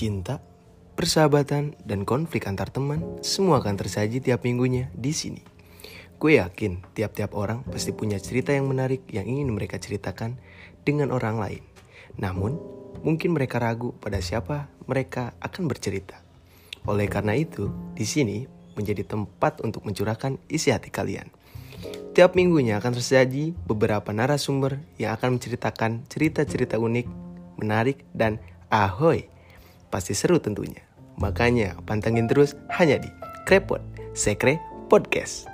cinta, persahabatan, dan konflik antar teman semua akan tersaji tiap minggunya di sini. Gue yakin tiap-tiap orang pasti punya cerita yang menarik yang ingin mereka ceritakan dengan orang lain. Namun, mungkin mereka ragu pada siapa mereka akan bercerita. Oleh karena itu, di sini menjadi tempat untuk mencurahkan isi hati kalian. Tiap minggunya akan tersaji beberapa narasumber yang akan menceritakan cerita-cerita unik, menarik, dan ahoy. Pasti seru tentunya. Makanya pantengin terus hanya di Krepot Sekre Podcast.